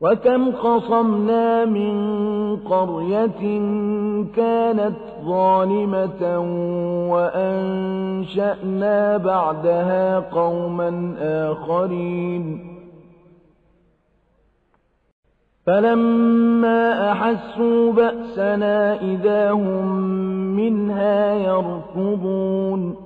وكم خصمنا من قرية كانت ظالمة وأنشأنا بعدها قوما آخرين فلما أحسوا بأسنا إذا هم منها يركضون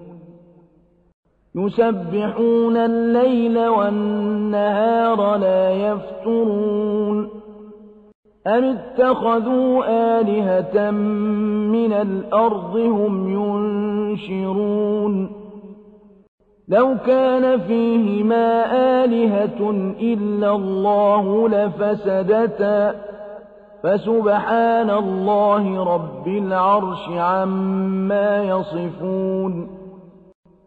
يسبحون الليل والنهار لا يفترون أم اتخذوا آلهة من الأرض هم ينشرون لو كان فيهما آلهة إلا الله لفسدتا فسبحان الله رب العرش عما يصفون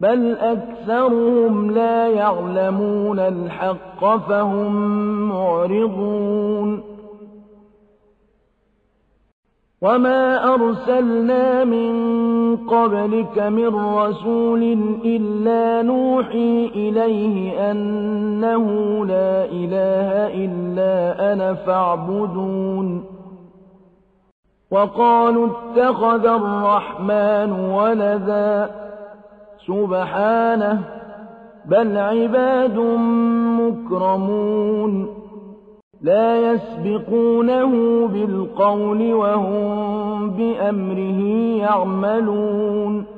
بل أكثرهم لا يعلمون الحق فهم معرضون وما أرسلنا من قبلك من رسول إلا نوحي إليه أنه لا إله إلا أنا فاعبدون وقالوا اتخذ الرحمن ولدا سبحانه بل عباد مكرمون. لا يسبقونه بالقول وهم بأمره يعملون.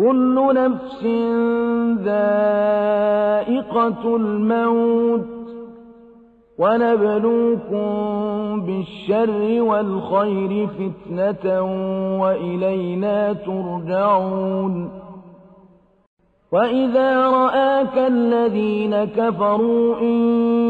كل نفس ذائقة الموت ونبلوكم بالشر والخير فتنة وإلينا ترجعون. وإذا رآك الذين كفروا إن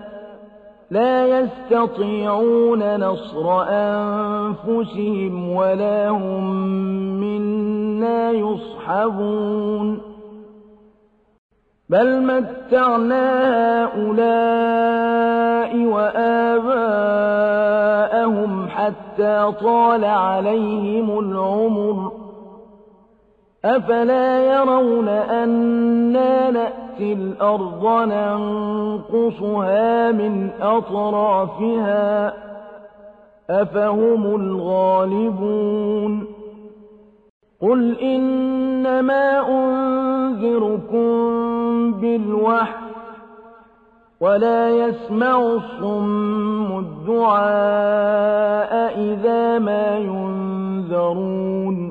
لا يستطيعون نصر أنفسهم ولا هم منا يصحبون. بل متعنا هؤلاء وآباءهم حتى طال عليهم العمر. أفلا يرون أنا نأتي الأرض ننقصها من أطرافها أفهم الغالبون قل إنما أنذركم بالوحي ولا يسمع الصم الدعاء إذا ما ينذرون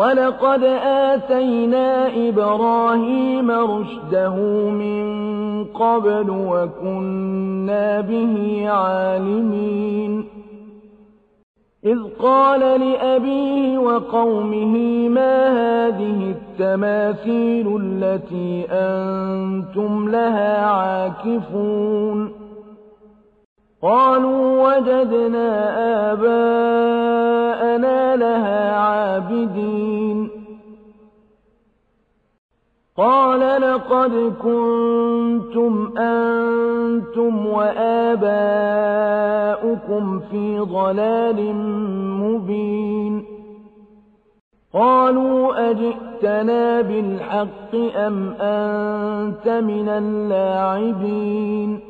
ولقد آتينا إبراهيم رشده من قبل وكنا به عالمين إذ قال لأبيه وقومه ما هذه التماثيل التي أنتم لها عاكفون قالوا وجدنا آباءنا لها عابدين قال لقد كنتم أنتم وآباؤكم في ضلال مبين. قالوا أجئتنا بالحق أم أنت من اللاعبين.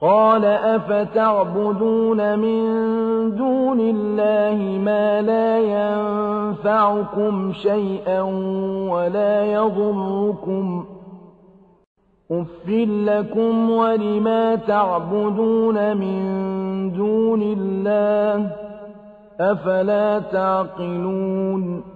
قال أفتعبدون من دون الله ما لا ينفعكم شيئا ولا يضركم أف لكم ولما تعبدون من دون الله أفلا تعقلون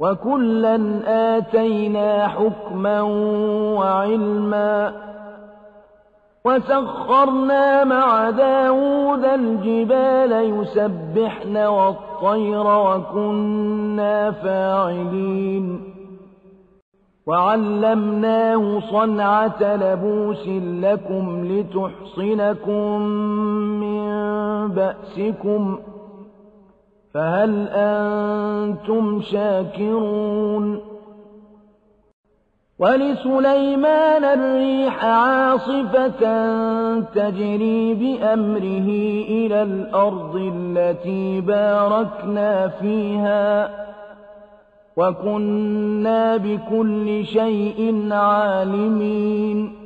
وكلا آتينا حكما وعلما وسخرنا مع داود الجبال يسبحن والطير وكنا فاعلين وعلمناه صنعة لبوس لكم لتحصنكم من بأسكم ۖ فهل أنتم شاكرون؟ ولسليمان الريح عاصفة تجري بأمره إلى الأرض التي باركنا فيها وكنا بكل شيء عالمين.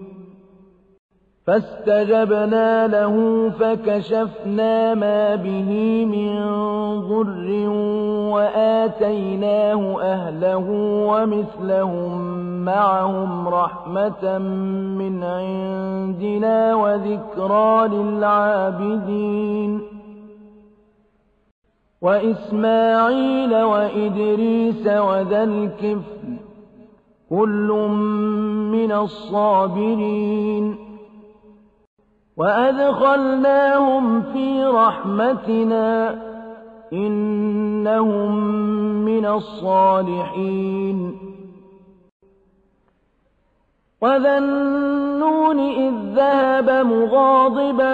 فاستجبنا له فكشفنا ما به من ضر وآتيناه أهله ومثلهم معهم رحمة من عندنا وذكرى للعابدين. وإسماعيل وإدريس وذا الكفل كل من الصابرين. وأدخلناهم في رحمتنا إنهم من الصالحين. وذا النون إذ ذهب مغاضبا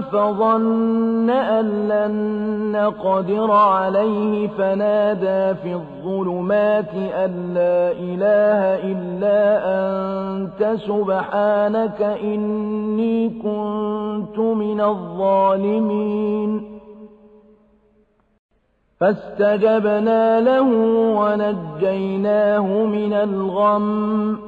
فظن أن لن نقدر عليه فنادى في الظلمات أن لا إله إلا أنت سبحانك إني كنت من الظالمين فاستجبنا له ونجيناه من الغم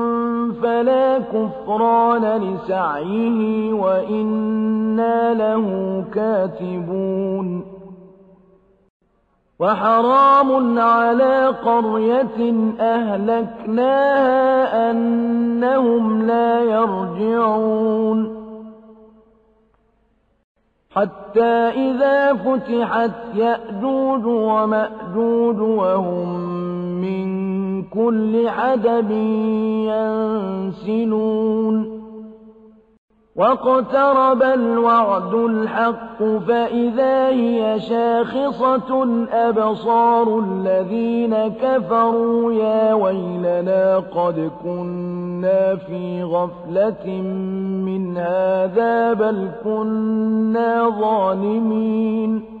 فلا كفران لسعيه وإنا له كاتبون وحرام على قرية أهلكناها أنهم لا يرجعون حتى إذا فتحت يأجوج ومأجوج وهم من كل حدب ينسلون. واقترب الوعد الحق فإذا هي شاخصة أبصار الذين كفروا يا ويلنا قد كنا في غفلة من هذا بل كنا ظالمين.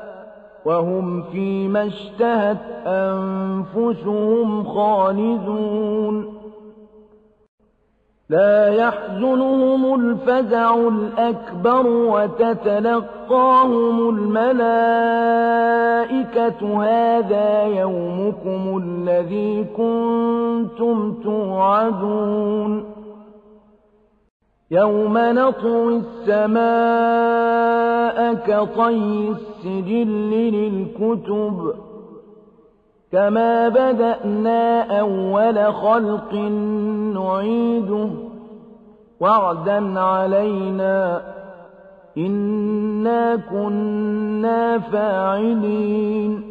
وهم فيما اشتهت أنفسهم خالدون. لا يحزنهم الفزع الأكبر وتتلقاهم الملائكة. هذا يومكم الذي كنتم توعدون. يوم نطوي السماء كطي السجل للكتب كما بدأنا أول خلق نعيده وعدا علينا إنا كنا فاعلين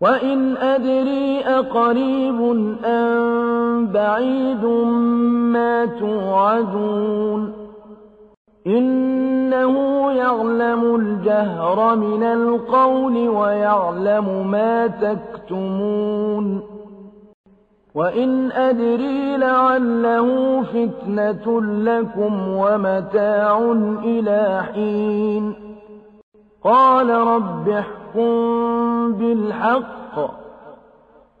وإن أدري أقريب أم بعيد ما توعدون إنه يعلم الجهر من القول ويعلم ما تكتمون وإن أدري لعله فتنة لكم ومتاع إلى حين قال رب احكم بالحق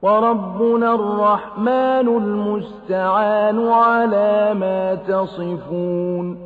وربنا الرحمن المستعان على ما تصفون